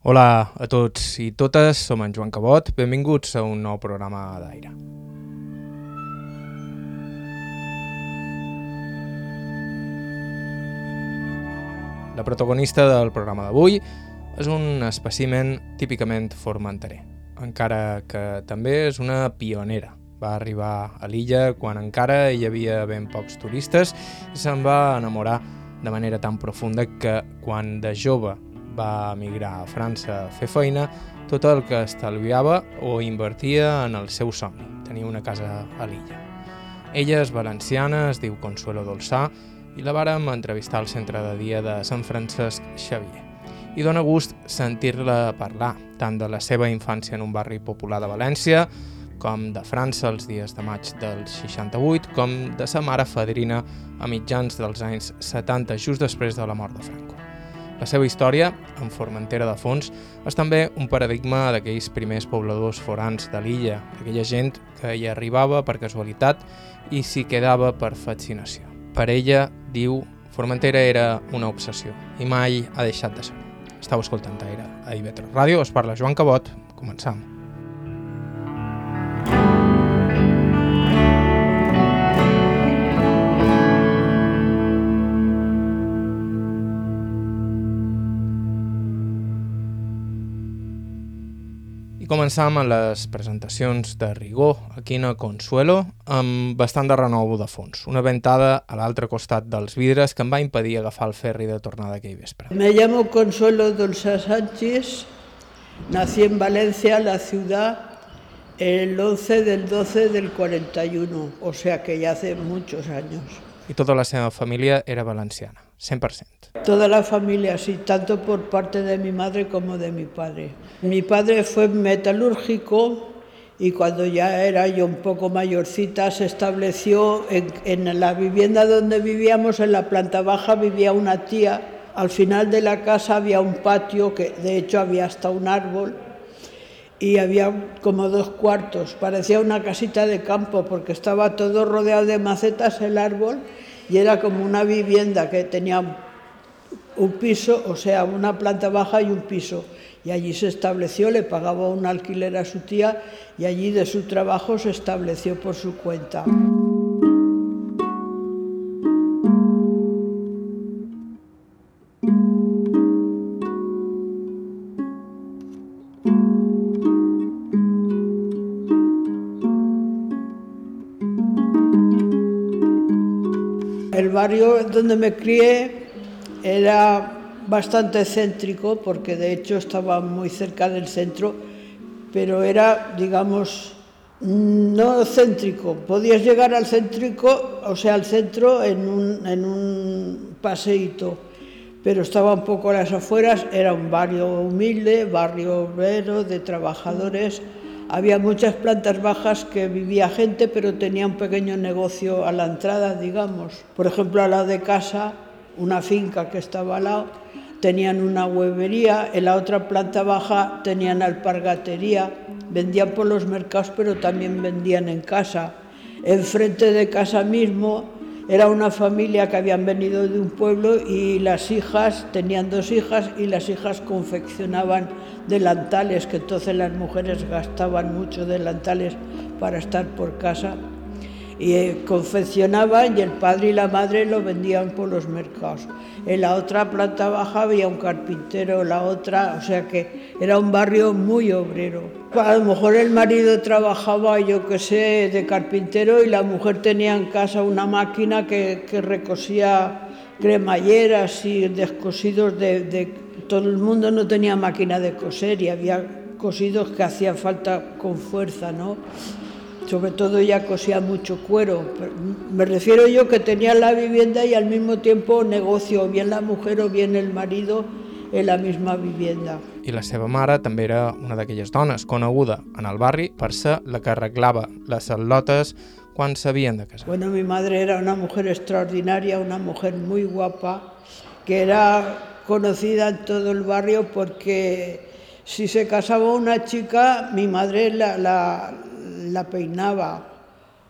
Hola a tots i totes, som en Joan Cabot, benvinguts a un nou programa d'aire. La protagonista del programa d'avui és un espècimen típicament formenterer, encara que també és una pionera. Va arribar a l'illa quan encara hi havia ben pocs turistes i se'n va enamorar de manera tan profunda que quan de jove va emigrar a França a fer feina, tot el que estalviava o invertia en el seu somni, tenir una casa a l'illa. Ella és valenciana, es diu Consuelo Dolçà, i la vàrem entrevistar al centre de dia de Sant Francesc Xavier. I dona gust sentir-la parlar, tant de la seva infància en un barri popular de València, com de França els dies de maig del 68, com de sa mare fadrina a mitjans dels anys 70, just després de la mort de Franco. La seva història, en Formentera de fons, és també un paradigma d'aquells primers pobladors forans de l'illa, aquella gent que hi arribava per casualitat i s'hi quedava per fascinació. Per ella, diu, Formentera era una obsessió i mai ha deixat de ser. Estau escoltant Aire a Ivetra Ràdio, es parla Joan Cabot, començam. Començam amb les presentacions de rigor aquí a Consuelo amb bastant de renou de fons. Una ventada a l'altre costat dels vidres que em va impedir agafar el ferri de tornada aquell vespre. Me llamo Consuelo Dolsa Sánchez, nací en Valencia, la ciudad, el 11 del 12 del 41, o sea que ya hace muchos años. I tota la seva família era valenciana, 100%. Toda la familia, sí, tanto por parte de mi madre como de mi padre. Mi padre fue metalúrgico y cuando ya era yo un poco mayorcita se estableció en, en, la vivienda donde vivíamos, en la planta baja, vivía una tía. Al final de la casa había un patio, que de hecho había hasta un árbol, y había como dos cuartos. Parecía una casita de campo porque estaba todo rodeado de macetas el árbol y era como una vivienda que tenía un piso, o sea, una planta baja y un piso. Y allí se estableció, le pagaba un alquiler a su tía y allí de su trabajo se estableció por su cuenta. Barrio donde me crié era bastante céntrico porque de hecho estaba muy cerca del centro, pero era, digamos, no céntrico. Podías llegar al céntrico, o sea, al centro en un, en un paseíto, pero estaba un poco a las afueras, era un barrio humilde, barrio obrero, de trabajadores. Había muchas plantas bajas que vivía gente, pero tenía un pequeño negocio a la entrada, digamos. Por ejemplo, a la de casa una finca que estaba al lado, tenían una huevería, en la otra planta baja tenían alpargatería, vendían por los mercados pero también vendían en casa. Enfrente de casa mismo era una familia que habían venido de un pueblo y las hijas, tenían dos hijas y las hijas confeccionaban delantales, que entonces las mujeres gastaban mucho delantales para estar por casa y eh, confeccionaban y el padre y la madre lo vendían por los mercados. En la otra planta baja había un carpintero, la otra, o sea que era un barrio muy obrero. A lo mejor el marido trabajaba, yo qué sé, de carpintero y la mujer tenía en casa una máquina que, que recosía cremalleras y descosidos de, de... Todo el mundo no tenía máquina de coser y había cosidos que hacía falta con fuerza, ¿no? Sobre todo ella cosía mucho cuero. Me refiero yo que tenía la vivienda y al mismo tiempo negocio, bien la mujer o bien el marido, en la misma vivienda. I la seva mare també era una d'aquelles dones coneguda en el barri per ser la que arreglava les al·lotes quan s'havien de casar. Bueno, mi madre era una mujer extraordinaria, una mujer muy guapa, que era conocida en todo el barrio porque si se casaba una chica, mi madre la, la, la peinaba,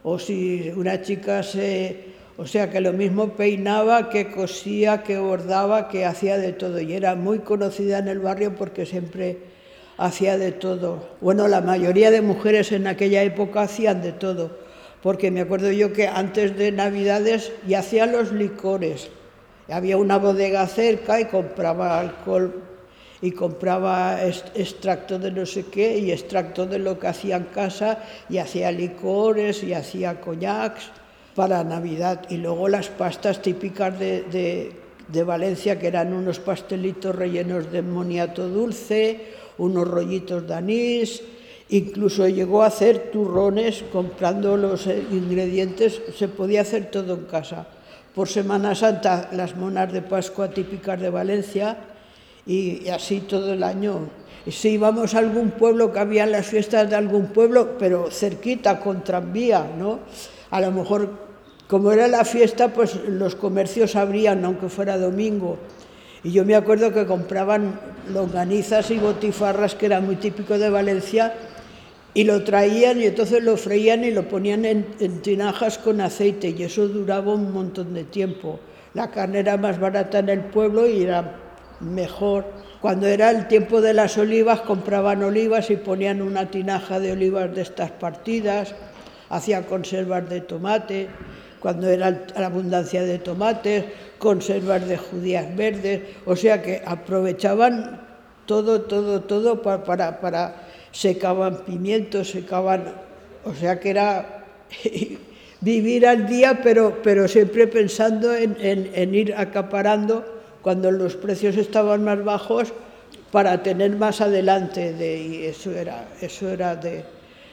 o si una chica se, O sea que lo mismo peinaba, que cosía, que bordaba, que hacía de todo. Y era muy conocida en el barrio porque siempre hacía de todo. Bueno, la mayoría de mujeres en aquella época hacían de todo. Porque me acuerdo yo que antes de Navidades ya hacían los licores. Había una bodega cerca y compraba alcohol y compraba extracto de no sé qué y extracto de lo que hacía en casa y hacía licores y hacía coñacs para Navidad. Y luego las pastas típicas de, de, Valencia, que eran unos pastelitos rellenos de moniato dulce, unos rollitos de anís, incluso llegó a hacer turrones comprando los ingredientes, se podía hacer todo en casa. Por Semana Santa, las monas de Pascua típicas de Valencia, y, así todo el año. si íbamos a algún pueblo, que había las fiestas de algún pueblo, pero cerquita, con tranvía, ¿no? A lo mejor, como era la fiesta, pues los comercios abrían, aunque fuera domingo. Y yo me acuerdo que compraban longanizas y botifarras, que era muy típico de Valencia, y lo traían y entonces lo freían y lo ponían en, en, tinajas con aceite y eso duraba un montón de tiempo. La carne era más barata en el pueblo y era mejor. Cuando era el tiempo de las olivas, compraban olivas y ponían una tinaja de olivas de estas partidas, hacían conservas de tomate, cuando era la abundancia de tomates, conservas de judías verdes, o sea que aprovechaban todo, todo, todo para, para, para secaban pimientos, secaban, o sea que era vivir al día, pero, pero siempre pensando en, en ir acaparando cuando los precios estaban más bajos para tener más adelante de, y eso era, eso era de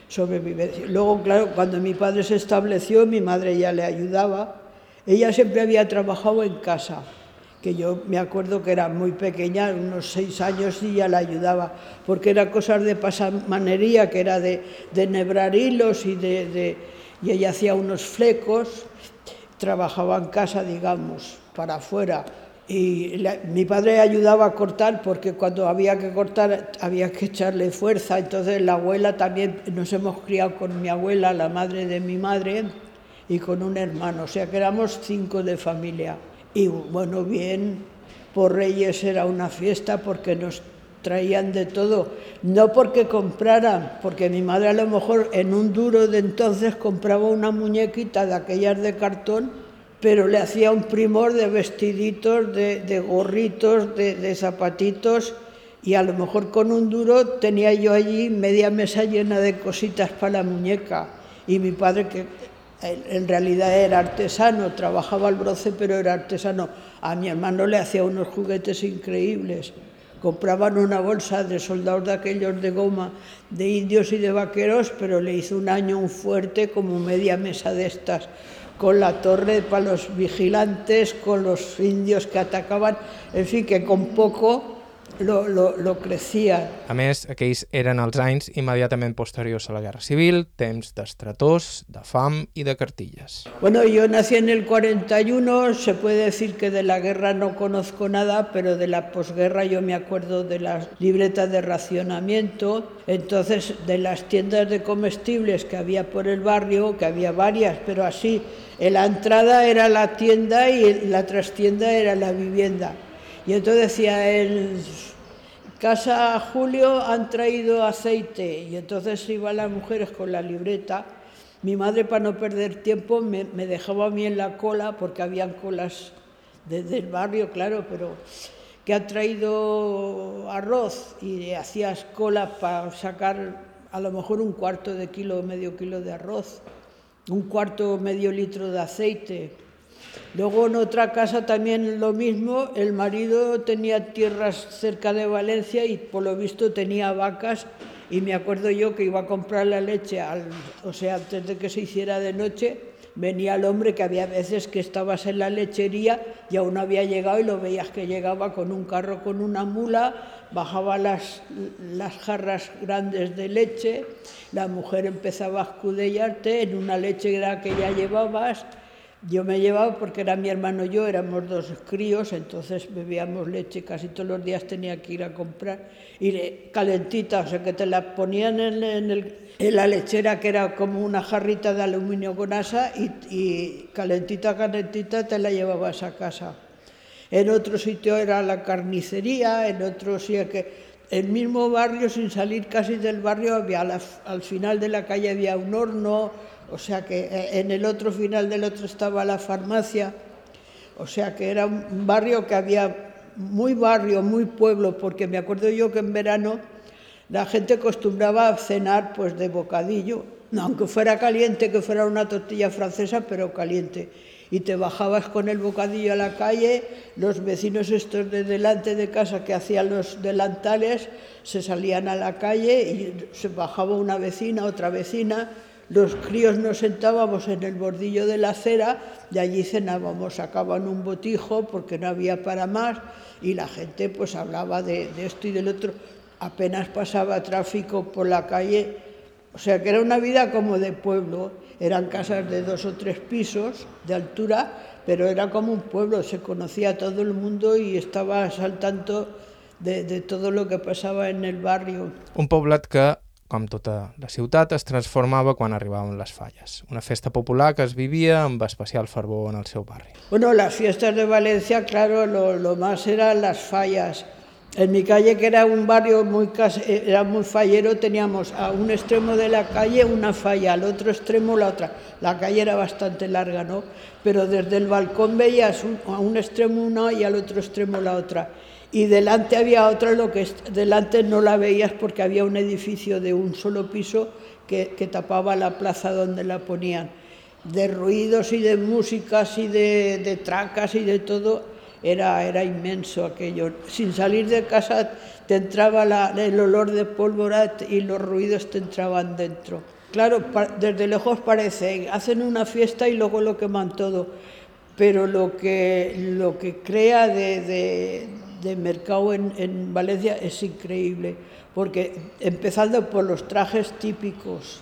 sobrevivencia. Luego, claro, cuando mi padre se estableció, mi madre ya le ayudaba. Ella siempre había trabajado en casa, que yo me acuerdo que era muy pequeña, unos seis años, y ya la ayudaba, porque era cosas de pasamanería, que era de, de nebrar hilos y, de, de, y ella hacía unos flecos, trabajaba en casa, digamos, para afuera y mi padre ayudaba a cortar porque cuando había que cortar había que echarle fuerza, entonces la abuela también, nos hemos criado con mi abuela, la madre de mi madre, y con un hermano, o sea que éramos cinco de familia. Y bueno, bien, por Reyes era una fiesta porque nos traían de todo, no porque compraran, porque mi madre a lo mejor en un duro de entonces compraba una muñequita de aquellas de cartón pero le hacía un primor de vestiditos, de, gorritos, de, zapatitos, y a lo mejor con un duro tenía yo allí media mesa llena de cositas para la muñeca. Y mi padre, que en realidad era artesano, trabajaba al broce, pero era artesano, a mi hermano le hacía unos juguetes increíbles. Compraban una bolsa de soldados de aquellos de goma, de indios y de vaqueros, pero le hizo un año un fuerte como media mesa de estas con la torre para los vigilantes, con los indios que atacaban, en fin, que con poco lo, lo, lo crecía. A més, aquells eren els anys immediatament posteriors a la Guerra Civil, temps d'estrators, de fam i de cartilles. Bueno, yo nací en el 41, se puede decir que de la guerra no conozco nada, pero de la posguerra yo me acuerdo de las libretas de racionamiento, entonces de las tiendas de comestibles que había por el barrio, que había varias, pero así, la entrada era la tienda y la trastienda era la vivienda. Y entonces decía el Casa Julio han traído aceite y entonces iban las mujeres con la libreta. Mi madre, para no perder tiempo, me, dejaba a mí en la cola, porque habían colas desde el barrio, claro, pero que ha traído arroz y hacías cola para sacar a lo mejor un cuarto de kilo o medio kilo de arroz, un cuarto medio litro de aceite, Luego en otra casa también lo mismo, el marido tenía tierras cerca de Valencia y por lo visto tenía vacas y me acuerdo yo que iba a comprar la leche, o sea, antes de que se hiciera de noche, venía el hombre que había veces que estabas en la lechería y aún no había llegado y lo veías que llegaba con un carro con una mula, bajaba las, las jarras grandes de leche, la mujer empezaba a escudellarte en una leche que ya llevabas, Yo me llevaba porque era mi hermano y yo, éramos dos críos, entonces bebíamos leche, casi todos los días tenía que ir a comprar, y calentita, o sea que te la ponían en, en, la lechera, que era como una jarrita de aluminio con asa, y, y calentita, calentita te la llevabas a casa. En otro sitio era la carnicería, en otro sitio que el mismo barrio, sin salir casi del barrio, había al final de la calle había un horno, o sea que eh, en el otro final del otro estaba la farmacia, o sea que era un barrio que había muy barrio, muy pueblo, porque me acuerdo yo que en verano la gente acostumbraba a cenar pues de bocadillo, aunque fuera caliente, que fuera una tortilla francesa, pero caliente. Y te bajabas con el bocadillo a la calle, los vecinos estos de delante de casa que hacían los delantales se salían a la calle y se bajaba una vecina, otra vecina, los críos nos sentábamos en el bordillo de la acera y allí cenábamos, sacaban un botijo porque no había para más y la gente pues hablaba de, esto y del otro. Apenas pasaba tráfico por la calle, o sea que era una vida como de pueblo. Eran casas de dos o tres pisos de altura, pero era como un pueblo, se conocía a todo el mundo y estabas al tanto de, todo lo que pasaba en el barrio. Un poblat que com tota la ciutat, es transformava quan arribaven les falles. Una festa popular que es vivia amb especial fervor en el seu barri. Bueno, las fiestas de Valencia, claro, lo, lo más eran las fallas. En mi calle, que era un barrio muy, era muy fallero, teníamos a un extremo de la calle una falla, al otro extremo la otra. La calle era bastante larga, ¿no? Pero desde el balcón veías a un extremo una y al otro extremo la otra y delante había otra, lo que delante no la veías porque había un edificio de un solo piso que, tapaba la plaza donde la ponían. De ruidos y de músicas y de, tracas y de todo, era, era inmenso aquello. Sin salir de casa te entraba el olor de pólvora y los ruidos te entraban dentro. Claro, desde lejos parece, hacen una fiesta y luego lo queman todo, pero lo que, lo que crea de de mercado en, Valencia es increíble, porque empezando por los trajes típicos,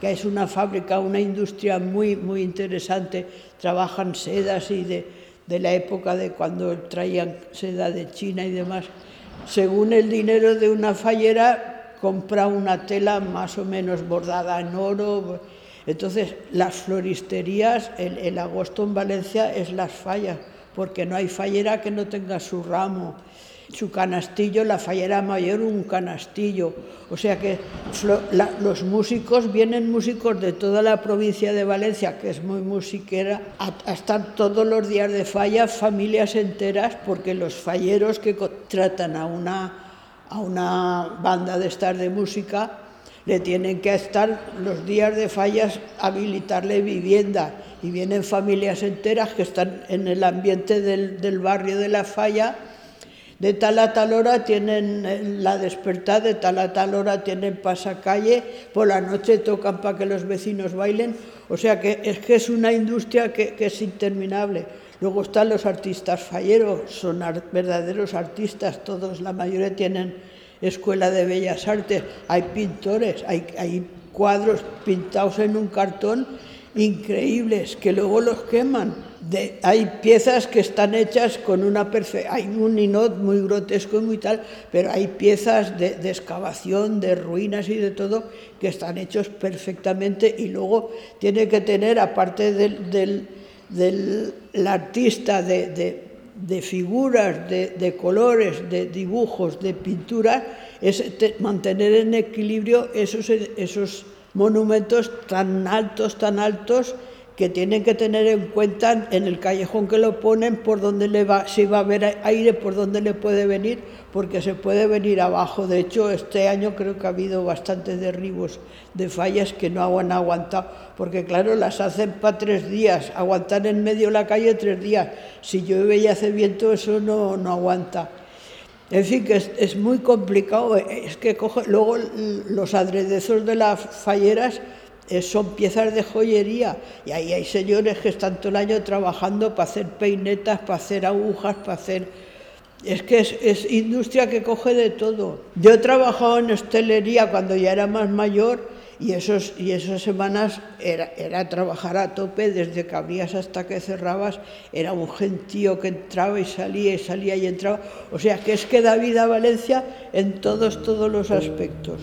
que es una fábrica, una industria muy, muy interesante, trabajan sedas y de, de la época de cuando traían seda de China y demás. Según el dinero de una fallera, compra una tela más o menos bordada en oro. Entonces, las floristerías, el, el agosto en Valencia es las fallas porque no hay fallera que no tenga su ramo, su canastillo, la fallera mayor un canastillo. O sea que los músicos, vienen músicos de toda la provincia de Valencia, que es muy musiquera, a, estar todos los días de falla, familias enteras, porque los falleros que contratan a una, a una banda de estar de música, le tienen que estar los días de fallas, habilitarle vivienda y vienen familias enteras que están en el ambiente del, barrio de la falla. De tal a tal hora tienen eh, la despertada, de tal a tal hora tienen pasacalle, por la noche tocan para que los vecinos bailen. O sea que es que es una industria que, que es interminable. Luego están los artistas falleros, son verdaderos artistas, todos, la mayoría tienen escuela de bellas artes, hay pintores, hay, hay cuadros pintados en un cartón increíbles que luego los queman. Hay piezas que están hechas con una perfección, hay un ninot muy grotesco y muy tal, pero hay piezas de, excavación, de ruinas y de todo que están hechos perfectamente y luego tiene que tener, aparte del, del, artista, de, de figuras, de, colores, de dibujos, de pintura, es mantener en equilibrio esos, esos monumentos tan altos, tan altos, que tienen que tener en cuenta en el callejón que lo ponen por donde le va, si va a haber aire, por dónde le puede venir, porque se puede venir abajo. De hecho, este año creo que ha habido bastantes derribos de fallas que no han aguantado, porque claro, las hacen para tres días, aguantar en medio de la calle tres días. Si llueve y hace viento, eso no, no aguanta. En fin, que es, muy complicado. Es que luego los adredezos de las falleras eh, son piezas de joyería y ahí hay señores que están todo el año trabajando para hacer peinetas, para hacer agujas, para hacer... Es que es, es industria que coge de todo. Yo he trabajado en hostelería cuando ya era más mayor y, esos, y esas semanas era, era, trabajar a tope, desde que abrías hasta que cerrabas, era un gentío que entraba y salía y salía y entraba. O sea que es que da vida a Valencia en todos, todos los aspectos.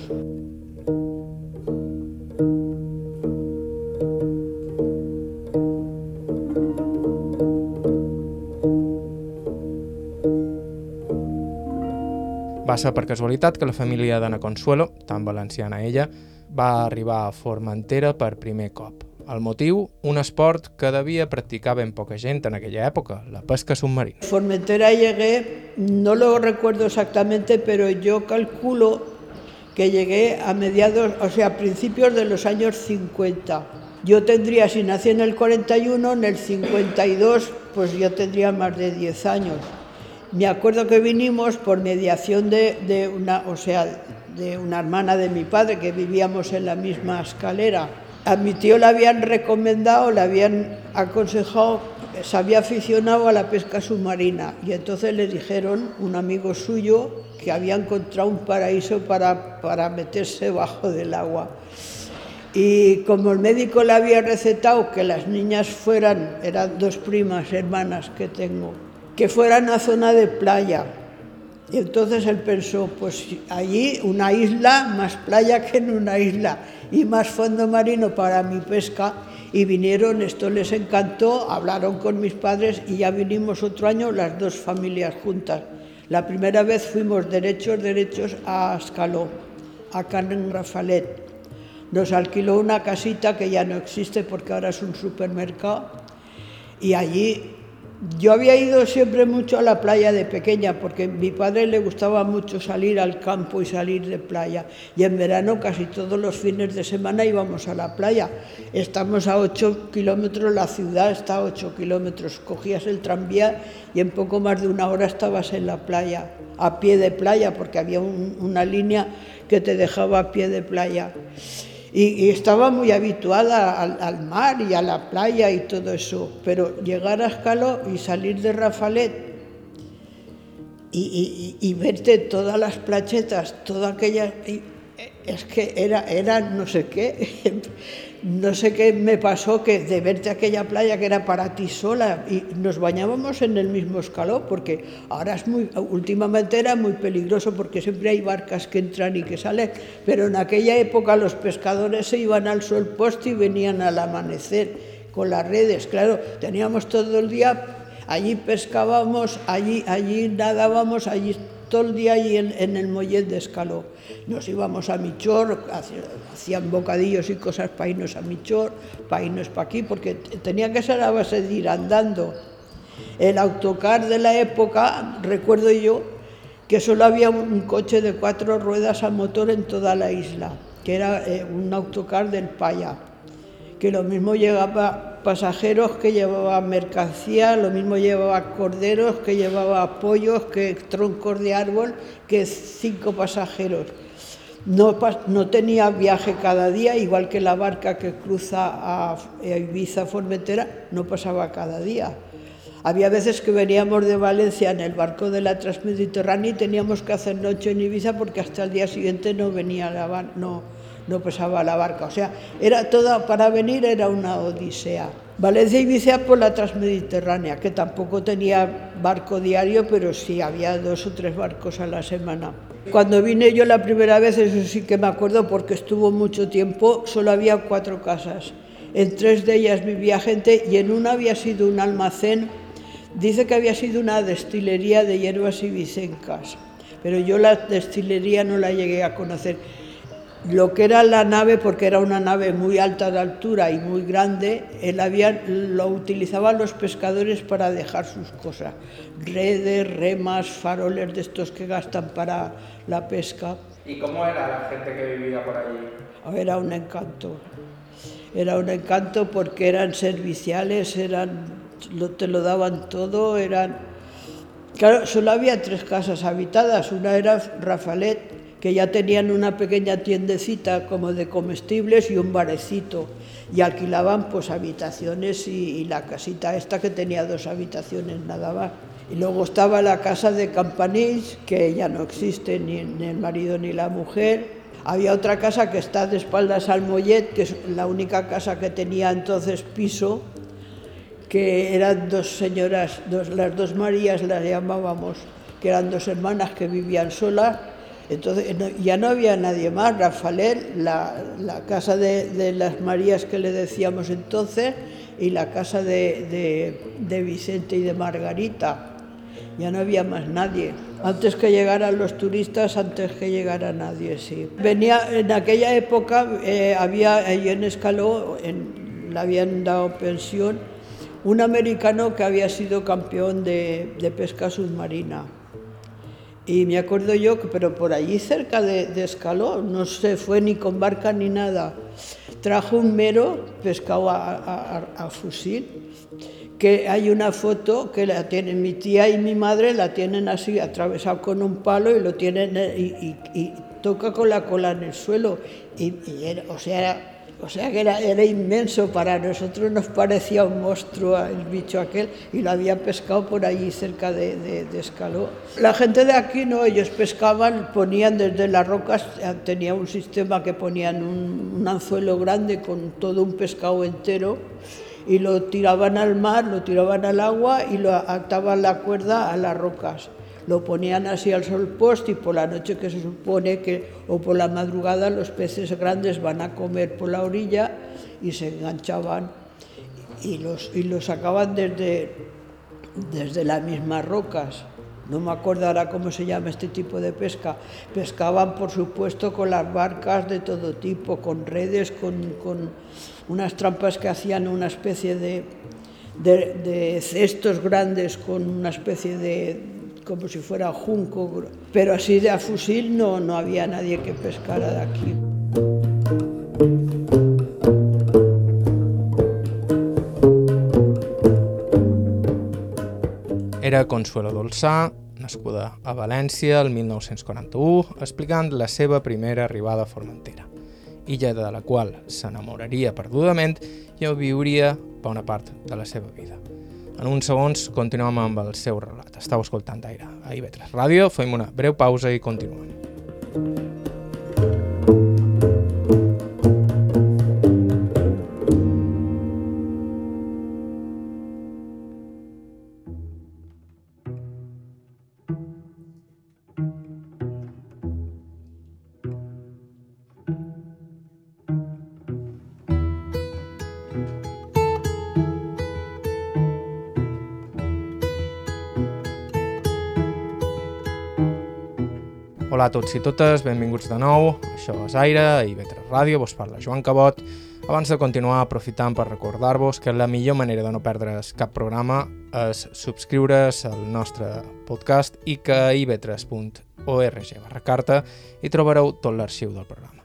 Ser per casualitat que la família d'Anna Consuelo, tan valenciana ella, va arribar a Formentera per primer cop. El motiu, un esport que devia practicar ben poca gent en aquella època, la pesca submarina. Formentera llegué, no lo recuerdo exactamente, pero yo calculo que llegué a mediados, o sea, a principios de los años 50. Yo tendría, si nací en el 41, en el 52, pues yo tendría más de 10 años. Me acuerdo que vinimos por mediación de, una, o sea, de una hermana de mi padre, que vivíamos en la misma escalera. A mi tío le habían recomendado, le habían aconsejado, se había aficionado a la pesca submarina y entonces le dijeron, un amigo suyo, que había encontrado un paraíso para, para meterse bajo del agua. Y como el médico le había recetado que las niñas fueran, eran dos primas hermanas que tengo, que fueran a zona de playa, y entonces él pensó, pues allí una isla, más playa que en una isla y más fondo marino para mi pesca. Y vinieron, esto les encantó, hablaron con mis padres y ya vinimos otro año las dos familias juntas. La primera vez fuimos derechos, derechos a Ascaló, a Carmen Rafalet. Nos alquiló una casita que ya no existe porque ahora es un supermercado y allí yo había ido siempre mucho a la playa de pequeña porque a mi padre le gustaba mucho salir al campo y salir de playa. Y en verano casi todos los fines de semana íbamos a la playa. Estamos a 8 kilómetros, la ciudad está a 8 kilómetros. Cogías el tranvía y en poco más de una hora estabas en la playa, a pie de playa, porque había una línea que te dejaba a pie de playa y, estaba muy habituada al, mar y a la playa y todo eso, pero llegar a Escalo y salir de Rafalet y, y verte todas las plachetas, toda aquella... es que era, era no sé qué, no sé qué me pasó que de verte aquella playa que era para ti sola y nos bañábamos en el mismo escalón porque ahora es muy últimamente era muy peligroso porque siempre hay barcas que entran y que salen, pero en aquella época los pescadores se iban al sol puesto y venían al amanecer con las redes, claro, teníamos todo el día allí pescábamos, allí allí nadábamos, allí todo el día allí en, el mollet de Escaló. Nos íbamos a Michor, hacían bocadillos y cosas para irnos a Michor, para irnos para aquí, porque tenía que ser a base de ir andando. El autocar de la época, recuerdo yo, que solo había un coche de cuatro ruedas a motor en toda la isla, que era eh, un autocar del Paya, que lo mismo llegaba pasajeros que llevaba mercancía, lo mismo llevaba corderos, que llevaba pollos, que troncos de árbol, que cinco pasajeros. No, no tenía viaje cada día, igual que la barca que cruza a Ibiza Formentera, no pasaba cada día. Había veces que veníamos de Valencia en el barco de la Transmediterránea y teníamos que hacer noche en Ibiza porque hasta el día siguiente no venía la no, no pasaba la barca. O sea, era toda, para venir era una odisea. Valencia y Ibiza por la Transmediterránea, que tampoco tenía barco diario, pero sí había dos o tres barcos a la semana. Cuando vine yo la primera vez, eso sí que me acuerdo porque estuvo mucho tiempo, solo había cuatro casas. En tres de ellas vivía gente y en una había sido un almacén, dice que había sido una destilería de hierbas ibicencas, pero yo la destilería no la llegué a conocer lo que era la nave, porque era una nave muy alta de altura y muy grande, el avión lo utilizaban los pescadores para dejar sus cosas, redes, remas, faroles de estos que gastan para la pesca. ¿Y cómo era la gente que vivía por allí? Era un encanto, era un encanto porque eran serviciales, eran, te lo daban todo, eran... Claro, solo había tres casas habitadas, una era Rafalet, que ya tenían una pequeña tiendecita como de comestibles y un barecito y alquilaban pues habitaciones y, la casita esta que tenía dos habitaciones nada más. Y luego estaba la casa de Campanís, que ya no existe ni, el marido ni la mujer. Había otra casa que está de espaldas al Mollet, que es la única casa que tenía entonces piso, que eran dos señoras, las dos Marías las llamábamos, que eran dos hermanas que vivían solas. Entonces ya no había nadie más. Rafael, la, casa de, las Marías que le decíamos entonces, y la casa de, Vicente y de Margarita. Ya no había más nadie. Antes que llegaran los turistas, antes que llegara nadie, sí. Venía, en aquella época eh, había ahí en Escaló, le habían dado pensión, un americano que había sido campeón de, pesca submarina. Y me acuerdo yo que, pero por allí cerca de, Escaló, no se fue ni con barca ni nada, trajo un mero pescado a fusil que hay una foto que la tienen mi tía y mi madre, la tienen así atravesado con un palo y lo tienen eh, y, toca con la cola en el suelo. Y, o sea, o sea que era, era, inmenso para nosotros, nos parecía un monstruo el bicho aquel y lo había pescado por allí cerca de, Escaló. La gente de aquí no, ellos pescaban, ponían desde las rocas, tenía un sistema que ponían un, un anzuelo grande con todo un pescado entero y lo tiraban al mar, lo tiraban al agua y lo ataban la cuerda a las rocas. Lo ponían así al sol post y por la noche que se supone que, o por la madrugada, los peces grandes van a comer por la orilla y se enganchaban y los, y los sacaban desde, desde las mismas rocas. No me acuerdo cómo se llama este tipo de pesca. Pescaban, por supuesto, con las barcas de todo tipo, con redes, con, con unas trampas que hacían una especie de, de, cestos grandes con una especie de, como si fuera junco, pero así de a fusil no, no había nadie que pescara de aquí. Era Consuelo Dolçà, nascuda a València el 1941, explicant la seva primera arribada a Formentera illa de la qual s'enamoraria perdudament i on viuria bona part de la seva vida. En uns segons continuem amb el seu relat. Estau escoltant Aire a IB3 Ràdio, fem una breu pausa i continuem. Tots i totes, benvinguts de nou. Això és Aire i Vetre Ràdio, vos parla Joan Cabot. Abans de continuar, aprofitant per recordar-vos que la millor manera de no perdre's cap programa és subscriure's al nostre podcast i que a ivetres.org barra carta hi trobareu tot l'arxiu del programa.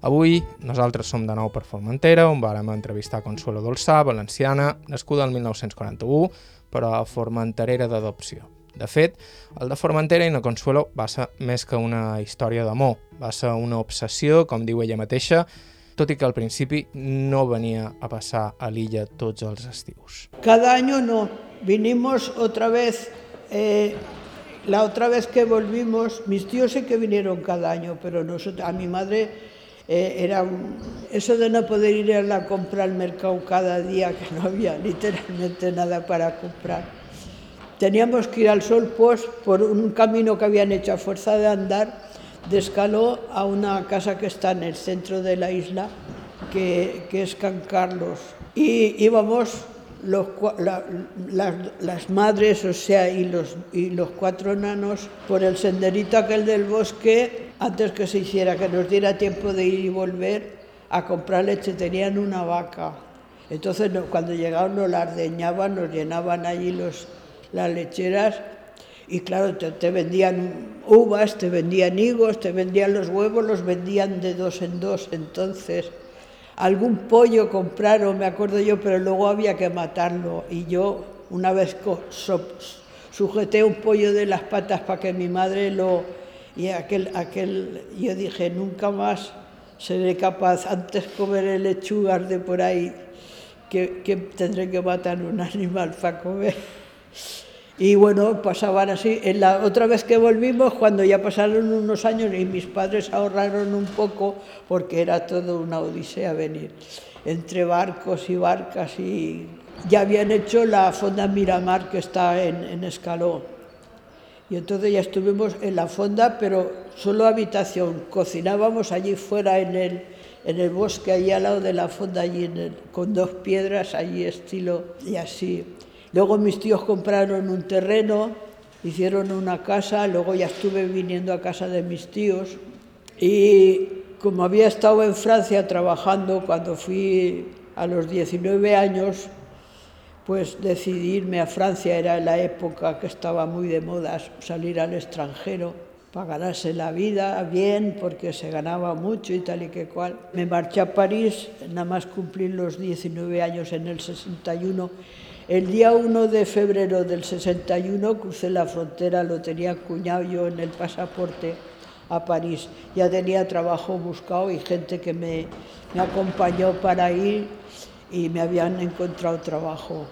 Avui nosaltres som de nou per Formentera, on vàrem entrevistar Consuelo Dolçà, valenciana, nascuda el 1941, però formenterera d'adopció. De fet, el de Formentera i no Consuelo va ser més que una història d'amor, va ser una obsessió, com diu ella mateixa, tot i que al principi no venia a passar a l'illa tots els estius. Cada año no, vinimos otra vez, eh, la otra vez que volvimos, mis tíos sí que vinieron cada año, pero nosotros, a mi madre eh, era un, eso de no poder ir a la compra al mercado cada día, que no había literalmente nada para comprar Teníamos que ir al Sol pues, por un camino que habían hecho a fuerza de andar de Escaló a una casa que está en el centro de la isla, que, que es Can Carlos. Y íbamos los, la, las, las, madres, o sea, y los, y los cuatro nanos por el senderito aquel del bosque antes que se hiciera, que nos diera tiempo de ir y volver a comprar leche. Tenían una vaca. Entonces, cuando llegaban, nos la ardeñaban, nos llenaban allí los, las lecheras y claro, te, vendían uvas, te vendían higos, te vendían los huevos, los vendían de dos en dos. Entonces, algún pollo compraron, me acuerdo yo, pero luego había que matarlo. Y yo una vez sujeté un pollo de las patas para que mi madre lo... Y aquel, aquel, yo dije, nunca más seré capaz, antes comer el lechugas de por ahí, que, que tendré que matar un animal para comer. Y bueno, pasaban así. En la otra vez que volvimos, cuando ya pasaron unos años y mis padres ahorraron un poco, porque era todo una odisea venir, entre barcos y barcas, y ya habían hecho la fonda Miramar que está en, en Escaló. Y entonces ya estuvimos en la fonda, pero solo habitación. Cocinábamos allí fuera en el, en el bosque, allí al lado de la fonda, allí en el, con dos piedras, allí estilo y así. Luego mis tíos compraron un terreno, hicieron una casa, luego ya estuve viniendo a casa de mis tíos y como había estado en Francia trabajando cuando fui a los 19 años, pues decidí irme a Francia, era la época que estaba muy de moda salir al extranjero para ganarse la vida bien, porque se ganaba mucho y tal y que cual. Me marché a París, nada más cumplir los 19 años en el 61 el día 1 de febrero del 61 crucé la frontera, lo tenía cuñado yo en el pasaporte a París. Ya tenía trabajo buscado y gente que me, me acompañó para ir y me habían encontrado trabajo.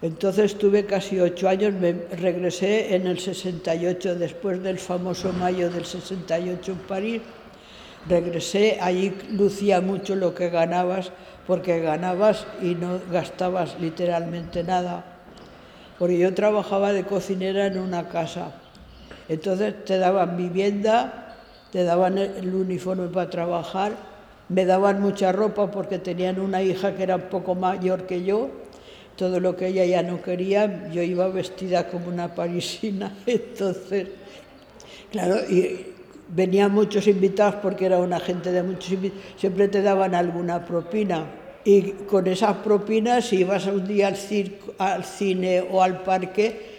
Entonces tuve casi ocho años, me regresé en el 68, después del famoso mayo del 68 en París. Regresé, allí lucía mucho lo que ganabas porque ganabas y no gastabas literalmente nada. Porque yo trabajaba de cocinera en una casa. Entonces te daban vivienda, te daban el uniforme para trabajar, me daban mucha ropa porque tenían una hija que era un poco mayor que yo. Todo lo que ella ya no quería, yo iba vestida como una parisina. Entonces, claro, venían muchos invitados porque era una gente de muchos invitados, siempre te daban alguna propina y con esas propinas, si ibas un día al, circo, al cine o al parque,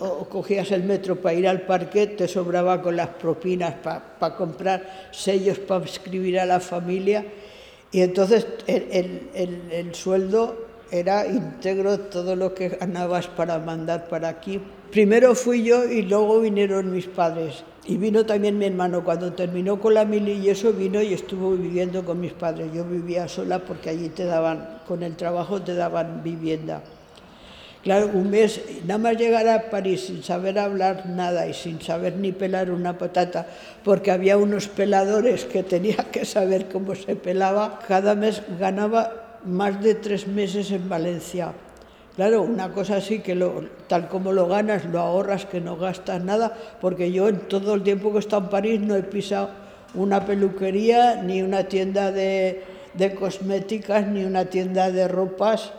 o cogías el metro para ir al parque, te sobraba con las propinas para comprar sellos para escribir a la familia. Y entonces el, el, el, sueldo era íntegro todo lo que ganabas para mandar para aquí. Primero fui yo y luego vinieron mis padres. Y vino también mi hermano, cuando terminó con la mili y eso vino y estuvo viviendo con mis padres. Yo vivía sola porque allí te daban, con el trabajo te daban vivienda. Claro, un mes, nada más llegar a París sin saber hablar nada y sin saber ni pelar una patata, porque había unos peladores que tenía que saber cómo se pelaba, cada mes ganaba más de tres meses en Valencia. Claro, una cosa así que lo, tal como lo ganas, lo ahorras, que no gastas nada, porque yo en todo el tiempo que he estado en París no he pisado una peluquería, ni una tienda de, de cosméticas, ni una tienda de ropas,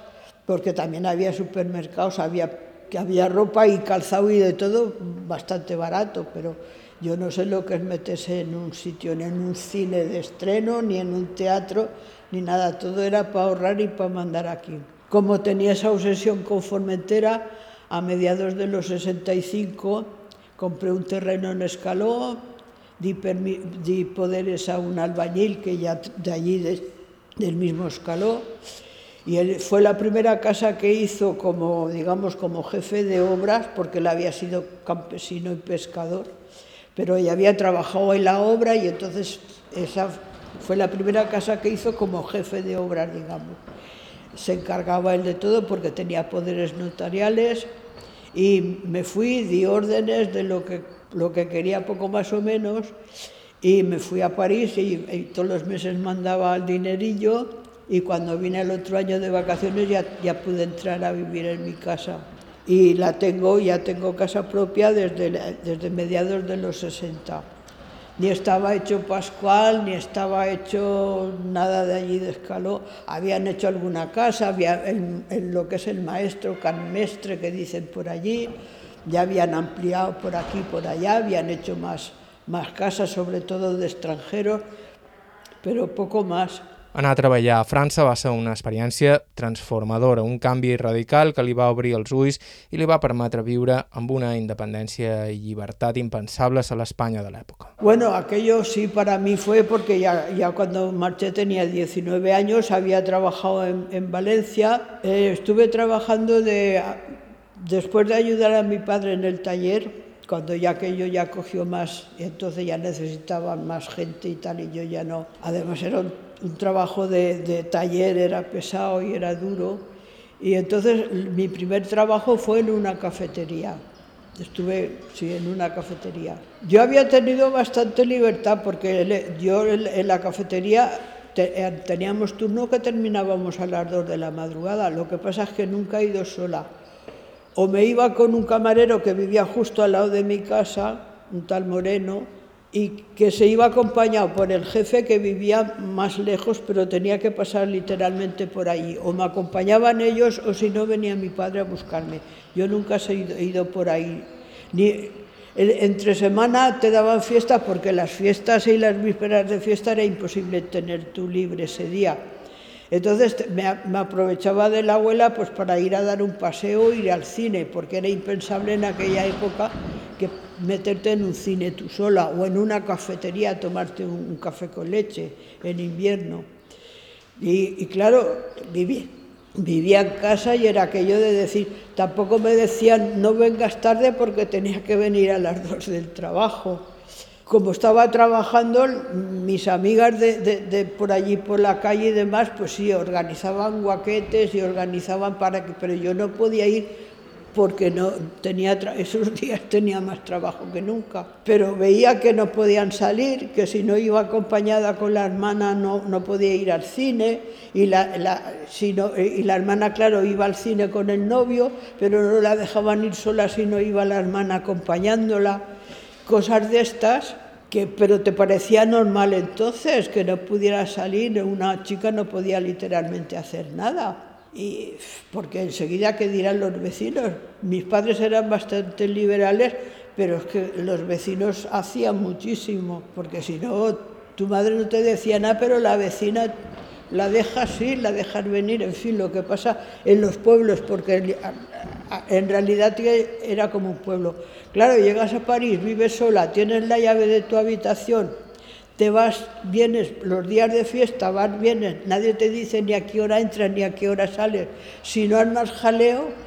porque también había supermercados, había, que había ropa y calzado y de todo bastante barato, pero yo no sé lo que es meterse en un sitio, ni en un cine de estreno, ni en un teatro, ni nada, todo era para ahorrar y para mandar aquí. Como tenía esa obsesión con Formentera, a mediados de los 65 compré un terreno en Escaló, di, di poderes a un albañil que ya de allí, de, del mismo Escaló, y él, fue la primera casa que hizo como, digamos, como jefe de obras, porque él había sido campesino y pescador, pero ella había trabajado en la obra y entonces esa fue la primera casa que hizo como jefe de obras, digamos se encargaba él de todo porque tenía poderes notariales y me fui, di órdenes de lo que, lo que quería poco más o menos y me fui a París y, todos los meses mandaba el dinerillo y cuando vine el otro año de vacaciones ya, ya pude entrar a vivir en mi casa. Y la tengo, ya tengo casa propia desde, desde mediados de los 60 ni estaba hecho Pascual, ni estaba hecho nada de allí de Escaló. Habían hecho alguna casa, había lo que es el maestro canmestre que dicen por allí, ya habían ampliado por aquí por allá, habían hecho más, más casas, sobre todo de extranjeros, pero poco más. Anar a treballar a França va ser una experiència transformadora, un canvi radical que li va obrir els ulls i li va permetre viure amb una independència i llibertat impensables a l'Espanya de l'època. Bueno, aquello sí para mí fue porque ya, cuando marché tenía 19 años, había trabajado en, en Valencia, eh, estuve trabajando de, después de ayudar a mi padre en el taller, cuando ya aquello ya cogió más, y entonces ya necesitaban más gente y tal, y yo ya no. Además era un un trabajo de, taller, era pesado y era duro. Y entonces mi primer trabajo fue en una cafetería. Estuve, sí, en una cafetería. Yo había tenido bastante libertad porque yo en la cafetería eh, teníamos turno que terminábamos a las dos de la madrugada. Lo que pasa es que nunca he ido sola. O me iba con un camarero que vivía justo al lado de mi casa, un tal Moreno, y que se iba acompañado por el jefe que vivía más lejos, pero tenía que pasar literalmente por allí. O me acompañaban ellos o si no venía mi padre a buscarme. Yo nunca he ido, he ido por ahí. Ni, entre semana te daban fiesta porque las fiestas y las vísperas de fiesta era imposible tener tú libre ese día. Entonces me, aprovechaba de la abuela pues para ir a dar un paseo, ir al cine, porque era impensable en aquella época meterte en un cine tú sola o en una cafetería a tomarte un, café con leche en invierno. Y, claro, viví, vivía en casa y era aquello de decir, tampoco me decían no vengas tarde porque tenía que venir a las dos del trabajo. Como estaba trabajando, mis amigas de, de, por allí por la calle y demás, pues sí, organizaban guaquetes y organizaban para que, pero yo no podía ir porque no tenía esos días tenía más trabajo que nunca. Pero veía que no podían salir, que si no iba acompañada con la hermana no, no podía ir al cine, y la, la, si no, y la hermana, claro, iba al cine con el novio, pero no la dejaban ir sola si no iba la hermana acompañándola. Cosas de estas, que, pero te parecía normal entonces que no pudiera salir, una chica no podía literalmente hacer nada y porque enseguida que dirán los vecinos, mis padres eran bastante liberales, pero es que los vecinos hacían muchísimo, porque si no, tu madre no te decía nada, pero la vecina la dejas ir, la dejas venir, en fin, lo que pasa en los pueblos, porque en realidad era como un pueblo. Claro, llegas a París, vives sola, tienes la llave de tu habitación, te vas, vienes los días de fiesta, vas, vienes, nadie te dice ni a qué hora entras ni a qué hora sales. Si no armas jaleo,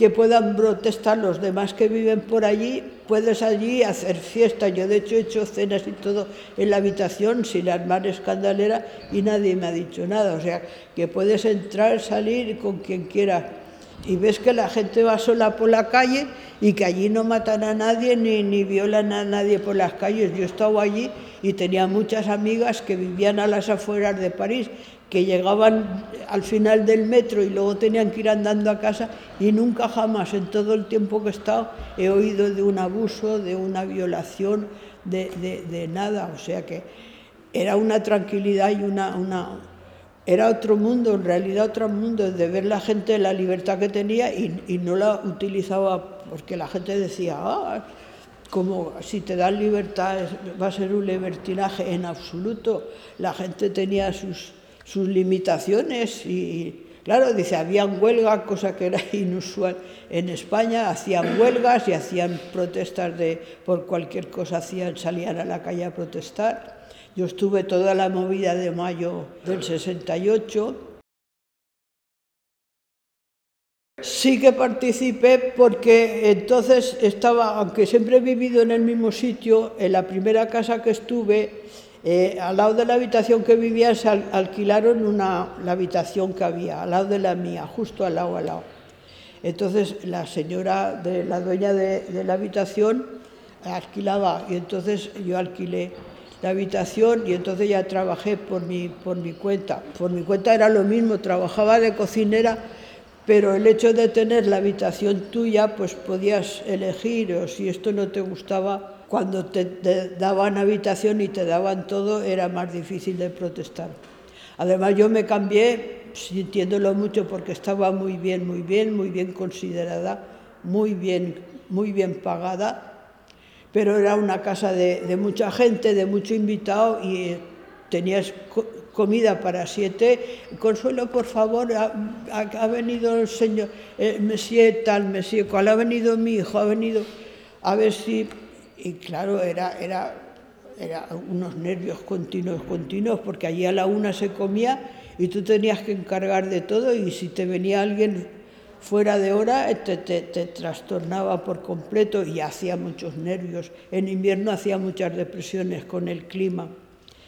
que puedan protestar los demás que viven por allí, puedes allí hacer fiesta. Yo de hecho he hecho cenas y todo en la habitación sin armar escandalera y nadie me ha dicho nada. O sea, que puedes entrar, salir con quien quieras y ves que la gente va sola por la calle y que allí no matan a nadie ni, ni violan a nadie por las calles. Yo he estado allí y tenía muchas amigas que vivían a las afueras de París, que llegaban al final del metro y luego tenían que ir andando a casa y nunca jamás en todo el tiempo que he estado he oído de un abuso, de una violación, de, de, de nada. O sea que era una tranquilidad y una, una era otro mundo, en realidad otro mundo, de ver la gente la libertad que tenía y, no la utilizaba porque la gente decía, ah, como si te dan libertad va a ser un libertinaje en absoluto. La gente tenía sus, sus limitaciones y, claro, dice, habían huelgas, cosa que era inusual en España, hacían huelgas y hacían protestas de, por cualquier cosa, hacían, salían a la calle a protestar. Yo estuve toda la movida de mayo del 68. Sí que participé porque entonces estaba, aunque siempre he vivido en el mismo sitio, en la primera casa que estuve, eh, al lado de la habitación que vivía se alquilaron una, la habitación que había, al lado de la mía, justo al lado, al lado. Entonces la señora, de, la dueña de, de la habitación, alquilaba y entonces yo alquilé la habitación y entonces ya trabajé por mi, por mi cuenta. Por mi cuenta era lo mismo, trabajaba de cocinera, pero el hecho de tener la habitación tuya, pues podías elegir o si esto no te gustaba, cuando te, te daban habitación y te daban todo, era más difícil de protestar. Además yo me cambié sintiéndolo mucho porque estaba muy bien, muy bien, muy bien considerada, muy bien, muy bien pagada pero era una casa de, mucha gente, de mucho invitado y tenías comida para siete. Consuelo, por favor, ha, venido el señor, eh, Monsieur tal, Monsieur cual, ha venido mi hijo, ha venido a ver si... Y claro, era, era, era unos nervios continuos, continuos, porque allí a la una se comía y tú tenías que encargar de todo y si te venía alguien fuera de hora te, te, trastornaba por completo y hacía muchos nervios. En invierno hacía muchas depresiones con el clima.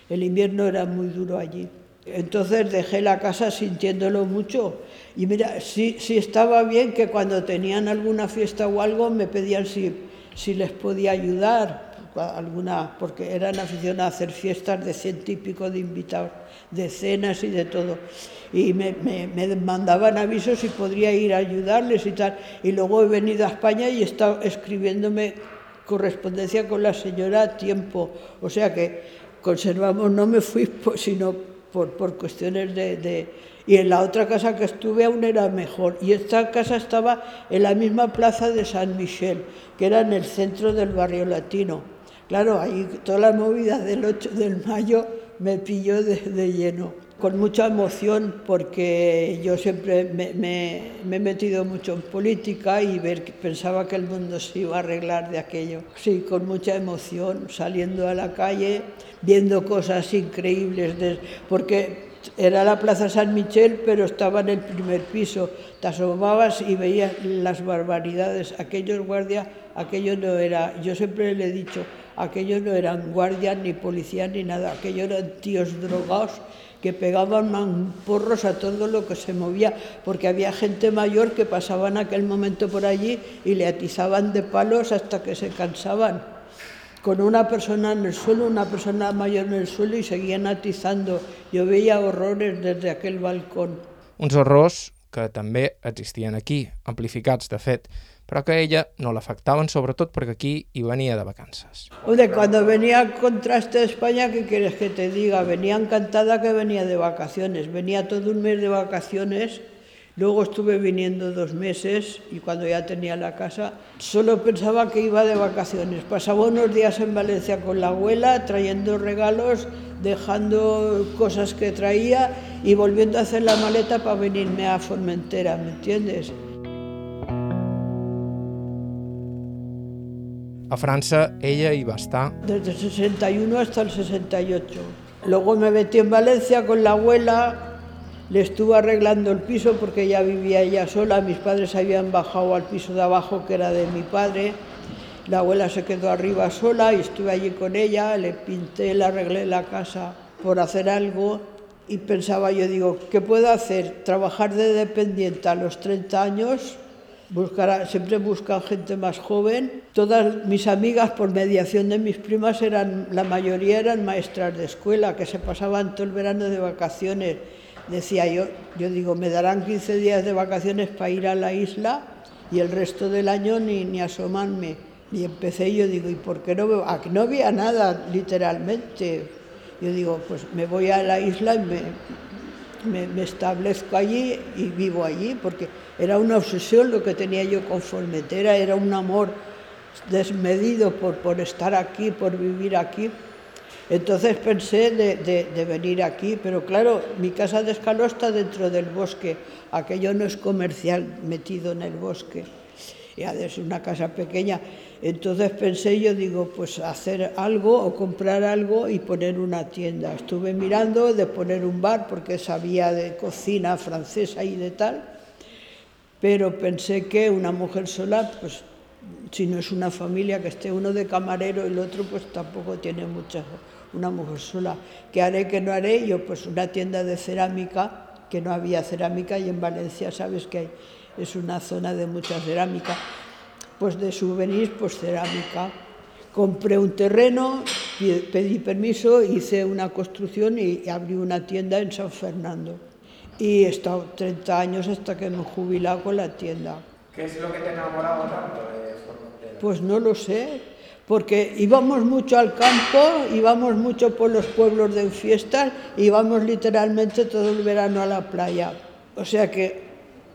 El invierno era muy duro allí. Entonces dejé la casa sintiéndolo mucho. Y mira, sí, sí estaba bien que cuando tenían alguna fiesta o algo me pedían si, si les podía ayudar, alguna, porque eran aficionados a hacer fiestas de ciento y pico de invitados, de cenas y de todo. Y me, me, me, mandaban avisos si podría ir a ayudarles y tal. Y luego he venido a España y he estado escribiéndome correspondencia con la señora a tiempo. O sea que conservamos, no me fui sino por, por cuestiones de, de, Y en la otra casa que estuve aún era mejor. Y esta casa estaba en la misma plaza de San Michel, que era en el centro del barrio latino. Claro, ahí toda la movida del 8 del mayo me pilló de, lleno con mucha emoción porque yo siempre me, he metido mucho en política y ver, pensaba que el mundo se iba a arreglar de aquello. Sí, con mucha emoción, saliendo a la calle, viendo cosas increíbles, porque era la Plaza San Michel, pero estaba en el primer piso. Te asomabas y veías las barbaridades. Aquellos guardias, aquello no era, yo siempre le he dicho, aquellos no eran guardias ni policías ni nada, aquellos eran tíos drogados que pegaban porros a todo lo que se movía, porque había gente mayor que pasaba en aquel momento por allí y le atizaban de palos hasta que se cansaban. Con una persona en el suelo, una persona mayor en el suelo y seguían atizando. Jo veia horrores des d'aquell balcó. Uns horrors que també existien aquí, amplificats, de fet, però que a ella no l'afectaven sobretot perquè aquí hi venia de vacances. Hombre, cuando venía contraste de España, ¿qué quieres que te diga? Venía encantada que venía de vacaciones, venía todo un mes de vacaciones, luego estuve viniendo dos meses y cuando ya tenía la casa, solo pensaba que iba de vacaciones. Pasaba unos días en Valencia con la abuela, trayendo regalos, dejando cosas que traía y volviendo a hacer la maleta para venirme a Formentera, ¿me entiendes? A França ella hi va estar. Desde el 61 hasta el 68. Luego me metí en Valencia con la abuela, le estuve arreglando el piso porque ya vivía ella sola, mis padres habían bajado al piso de abajo que era de mi padre, la abuela se quedó arriba sola y estuve allí con ella, le pinté, le arreglé la casa por hacer algo y pensaba yo, digo, ¿qué puedo hacer? ¿Trabajar de dependiente a los 30 años? Buscar, siempre buscan gente más joven. Todas mis amigas, por mediación de mis primas, eran, la mayoría eran maestras de escuela, que se pasaban todo el verano de vacaciones. Decía yo, yo digo, me darán 15 días de vacaciones para ir a la isla y el resto del año ni, ni asomarme. Y empecé yo digo, ¿y por qué no veo? Aquí no había nada, literalmente. Yo digo, pues me voy a la isla y me, me, me establezco allí y vivo allí, porque era una obsesión lo que tenía yo con Formentera, era un amor desmedido por, por estar aquí, por vivir aquí. Entonces pensé de, de, venir aquí, pero claro, mi casa de escaló está dentro del bosque, aquello no es comercial metido en el bosque, es una casa pequeña. Entonces pensé yo, digo, pues hacer algo o comprar algo y poner una tienda. Estuve mirando de poner un bar porque sabía de cocina francesa y de tal, pero pensé que una mujer sola, pues si no es una familia que esté uno de camarero y el otro, pues tampoco tiene mucha, una mujer sola. ¿Qué haré, qué no haré? Yo pues una tienda de cerámica, que no había cerámica y en Valencia sabes que hay, es una zona de mucha cerámica, pues de souvenirs, pues cerámica. Compré un terreno, pedí permiso, hice una construcción y abrí una tienda en San Fernando. Y he estado 30 años hasta que me he jubilado con la tienda. ¿Qué es lo que te ha enamorado tanto de Formentera? Pues no lo sé, porque íbamos mucho al campo, íbamos mucho por los pueblos de fiestas, íbamos literalmente todo el verano a la playa. O sea que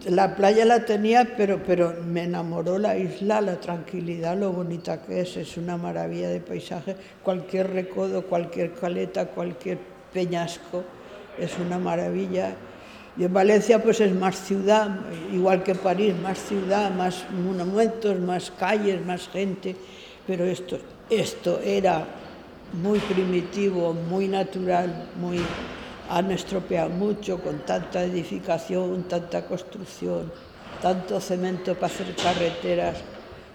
la playa la tenía, pero, pero me enamoró la isla, la tranquilidad, lo bonita que es, es una maravilla de paisaje. Cualquier recodo, cualquier caleta, cualquier peñasco, es una maravilla. Y en Valencia pues es más ciudad, igual que París, más ciudad, más monumentos, más calles, más gente, pero esto, esto era muy primitivo, muy natural, muy, han estropeado mucho con tanta edificación, tanta construcción, tanto cemento para hacer carreteras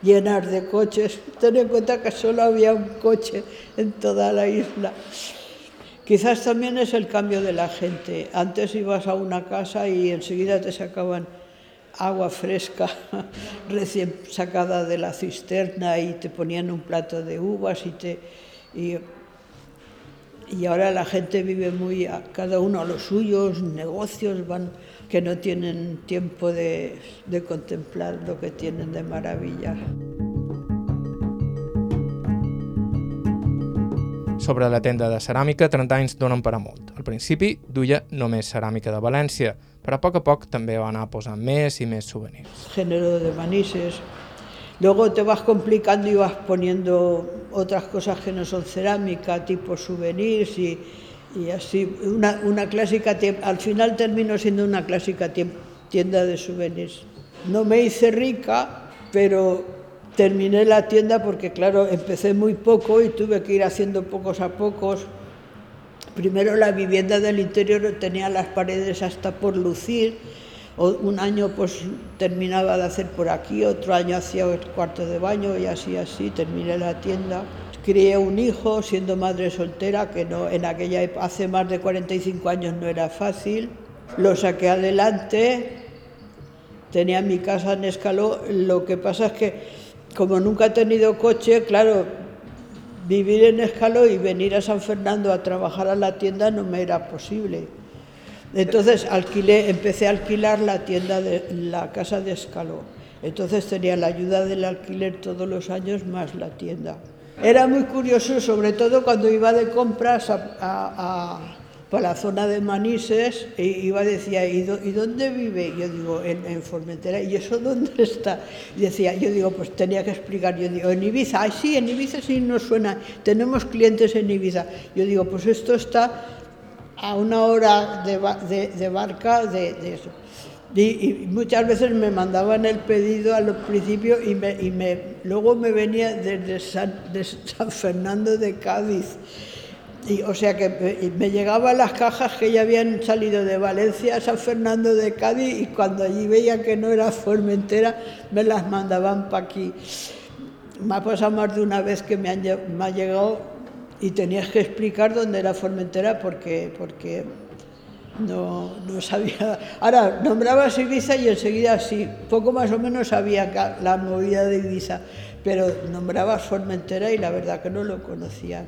llenas de coches. Ten en cuenta que solo había un coche en toda la isla. Quizás también es el cambio de la gente. Antes ibas a una casa y enseguida te sacaban agua fresca recién sacada de la cisterna y te ponían un plato de uvas y te y, ahora la gente vive muy a cada uno a los suyos, negocios van que no tienen tiempo de, de contemplar lo que tienen de maravilla. Sobre la tenda de ceràmica, 30 anys donen per a molt. Al principi duia només ceràmica de València, però a poc a poc també va anar posant més i més souvenirs. Género de manises. Luego te vas complicando y vas poniendo otras cosas que no son cerámica, tipo souvenirs y, y así. Una, una clásica, al final terminó siendo una clásica tienda de souvenirs. No me hice rica, pero terminé la tienda porque, claro, empecé muy poco y tuve que ir haciendo pocos a pocos. Primero la vivienda del interior tenía las paredes hasta por lucir. Un año pues terminaba de hacer por aquí, otro año hacía el cuarto de baño y así, así, terminé la tienda. Crié un hijo siendo madre soltera, que no, en aquella hace más de 45 años no era fácil. Lo saqué adelante, tenía mi casa en Escaló, lo que pasa es que como nunca he tenido coche, claro, vivir en Escaló y venir a San Fernando a trabajar a la tienda no me era posible. Entonces empecé a alquilar la tienda de la casa de Escaló. Entonces tenía la ayuda del alquiler todos los años más la tienda. Era muy curioso, sobre todo cuando iba de compras a para la zona de Manises e iba decía, ¿y, dónde vive? Yo digo, en, Formentera, ¿y eso dónde está? Y decía, yo digo, pues tenía que explicar, yo digo, en Ibiza, ay sí, en Ibiza sí nos suena, tenemos clientes en Ibiza. Yo digo, pues esto está a una hora de, barca de, eso. Y, muchas veces me mandaban el pedido al principio y, me, y me, luego me venía desde de San Fernando de Cádiz y, o sea que me, llegaban las cajas que ya habían salido de Valencia a San Fernando de Cádiz y cuando allí veían que no era Formentera me las mandaban para aquí. Me ha pasado más de una vez que me, han, ha llegado y tenías que explicar dónde era Formentera porque, porque no, no sabía. Ahora, nombrabas Ibiza y enseguida sí, poco más o menos sabía la movida de Ibiza, pero nombrabas Formentera y la verdad que no lo conocía.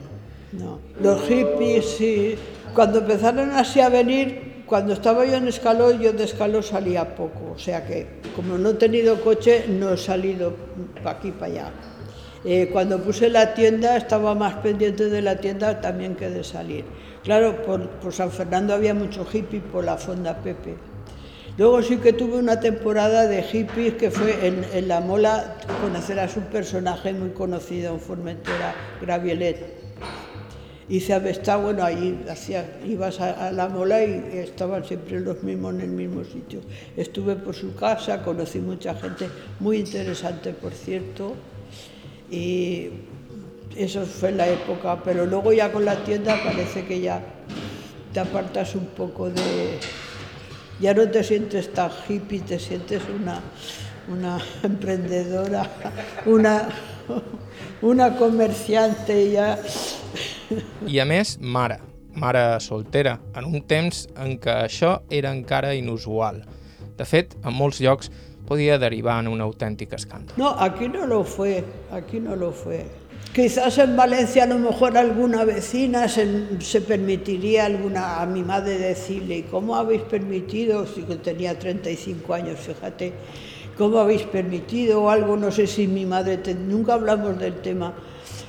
No. Los hippies, sí. Cuando empezaron así a venir, cuando estaba yo en Escaló, yo de Escaló salía poco. O sea que, como no he tenido coche, no he salido para aquí, para allá. Eh, cuando puse la tienda, estaba más pendiente de la tienda también que de salir. Claro, por, San Fernando había mucho hippie por la Fonda Pepe. Luego sí que tuve una temporada de hippies que fue en, La Mola, conocer a su personaje muy conocido en Formentera, Gravielet hice Avesta, bueno, ahí hacía, ibas a, la mola y estaban siempre los mismos en el mismo sitio. Estuve por su casa, conocí mucha gente muy interesante, por cierto, y eso fue la época, pero luego ya con la tienda parece que ya te apartas un poco de... Ya no te sientes tan hippie, te sientes una, una emprendedora, una, una comerciante ya I a més, mare, mare soltera, en un temps en què això era encara inusual. De fet, en molts llocs podía derivar en un auténtico escándalo. No, aquí no lo fue, aquí no lo fue. Quizás en Valencia a lo mejor alguna vecina se, se permitiría alguna, a mi madre decirle, ¿y cómo habéis permitido? Si tenía 35 años, fíjate, ¿cómo habéis permitido algo? No sé si mi madre, nunca hablamos del tema,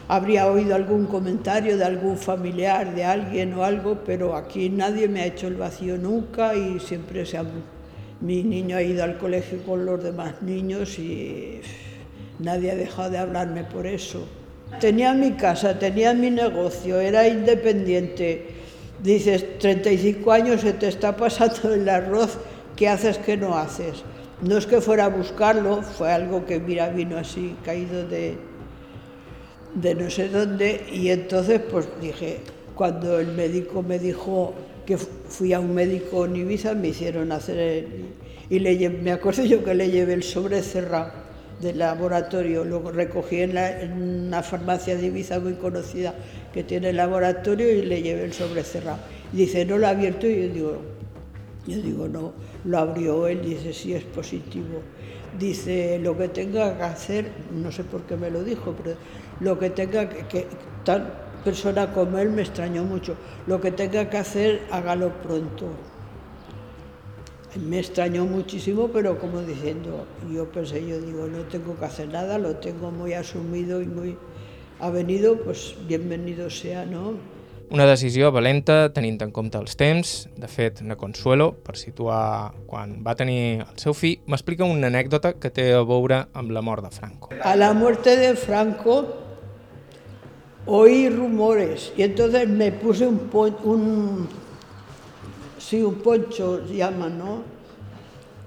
habría oído algún comentario de algún familiar, de alguien o algo, pero aquí nadie me ha hecho el vacío nunca y siempre. Mi niño ha ido al colegio con los demás niños y nadie ha dejado de hablarme por eso. Tenía mi casa, tenía mi negocio, era independiente. Dices, 35 años se te está pasando el arroz, ¿qué haces que no haces? No es que fuera a buscarlo, fue algo que, mira, vino así, caído de, de no sé dónde y entonces pues dije, cuando el médico me dijo que fui a un médico en Ibiza, me hicieron hacer el, y le, me acuerdo yo que le llevé el sobre cerrado del laboratorio. Lo recogí en, una farmacia de Ibiza muy conocida que tiene el laboratorio y le llevé el sobre cerrado. dice, no lo ha abierto y yo digo, yo digo, no, lo abrió él, dice, sí es positivo. Dice, lo que tenga que hacer, no sé por qué me lo dijo, pero lo que tenga que, que tal persona como él me extrañó mucho, lo que tenga que hacer, hágalo pronto me extrañó muchísimo, pero como diciendo, yo pensé, yo digo, no tengo que hacer nada, lo tengo muy asumido y muy ha venido, pues bienvenido sea, no? Una decisió valenta tenint en compte els temps. De fet, na Consuelo, per situar quan va tenir el seu fill, m'explica una anècdota que té a veure amb la mort de Franco. A la muerte de Franco oí rumores y entonces me puse un, sí, un poncho llaman, ¿no?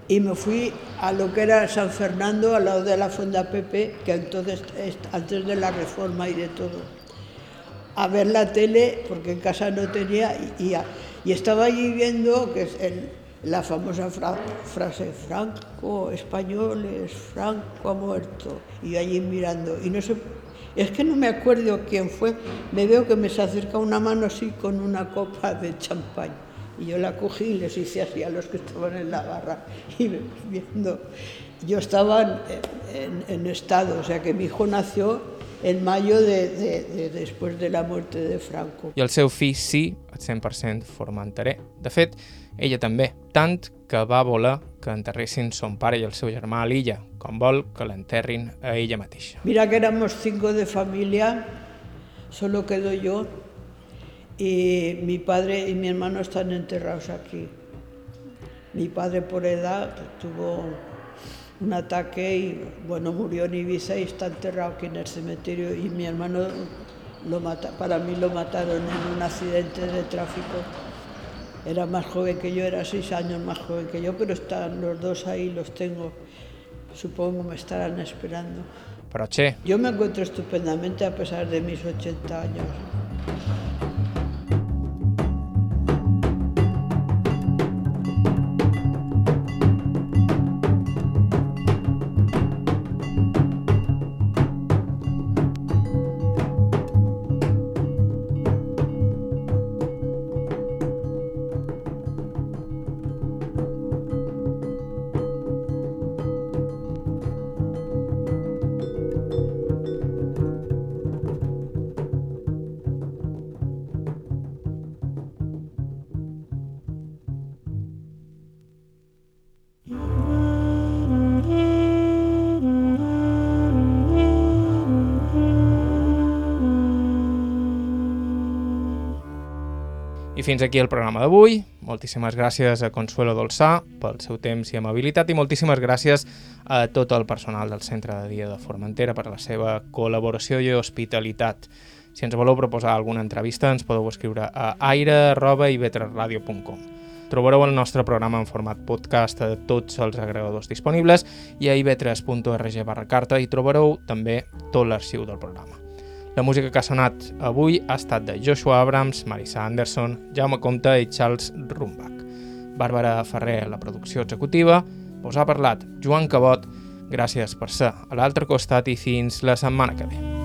Y me fui a lo que era San Fernando, al lado de la Fonda Pepe, que entonces, antes de la reforma y de todo, a ver la tele, porque en casa no tenía, y, estaba allí viendo que es la famosa frase, Franco, españoles, Franco ha muerto, y allí mirando, y no es que no me acuerdo quién fue, me veo que me se acerca una mano así con una copa de champán y yo la cogí y les hice así a los que estaban en la barra y viendo. Yo estaba en, en, estado, o sea que mi hijo nació en mayo de, de, de, después de la muerte de Franco. I el seu fill sí, al 100% formentaré. De fet, ella també, tant que va voler que enterressin son pare i el seu germà a l'illa, com vol que l'enterrin a ella mateixa. Mira que éramos cinco de familia, solo quedo yo, y mi padre y mi hermano están enterrados aquí. Mi padre por edad tuvo un ataque y bueno, murió en Ibiza y está enterrado aquí en el cementerio y mi hermano lo mata, para mí lo mataron en un accidente de tráfico. Era más joven que yo, era seis años más joven que yo, pero están los dos ahí, los tengo. Supongo me estarán esperando. Pero che. Yo me encuentro estupendamente a pesar de mis 80 años. Fins aquí el programa d'avui. Moltíssimes gràcies a Consuelo Dolçà pel seu temps i amabilitat i moltíssimes gràcies a tot el personal del Centre de Dia de Formentera per la seva col·laboració i hospitalitat. Si ens voleu proposar alguna entrevista ens podeu escriure a aire.ivetresradio.com Trobareu el nostre programa en format podcast a tots els agregadors disponibles i a ivetres.org barra carta i trobareu també tot l'arxiu del programa. La música que ha sonat avui ha estat de Joshua Abrams, Marissa Anderson, Jaume Comte i Charles Rumbach. Bàrbara Ferrer, la producció executiva, us ha parlat Joan Cabot, gràcies per ser a l'altre costat i fins la setmana que ve.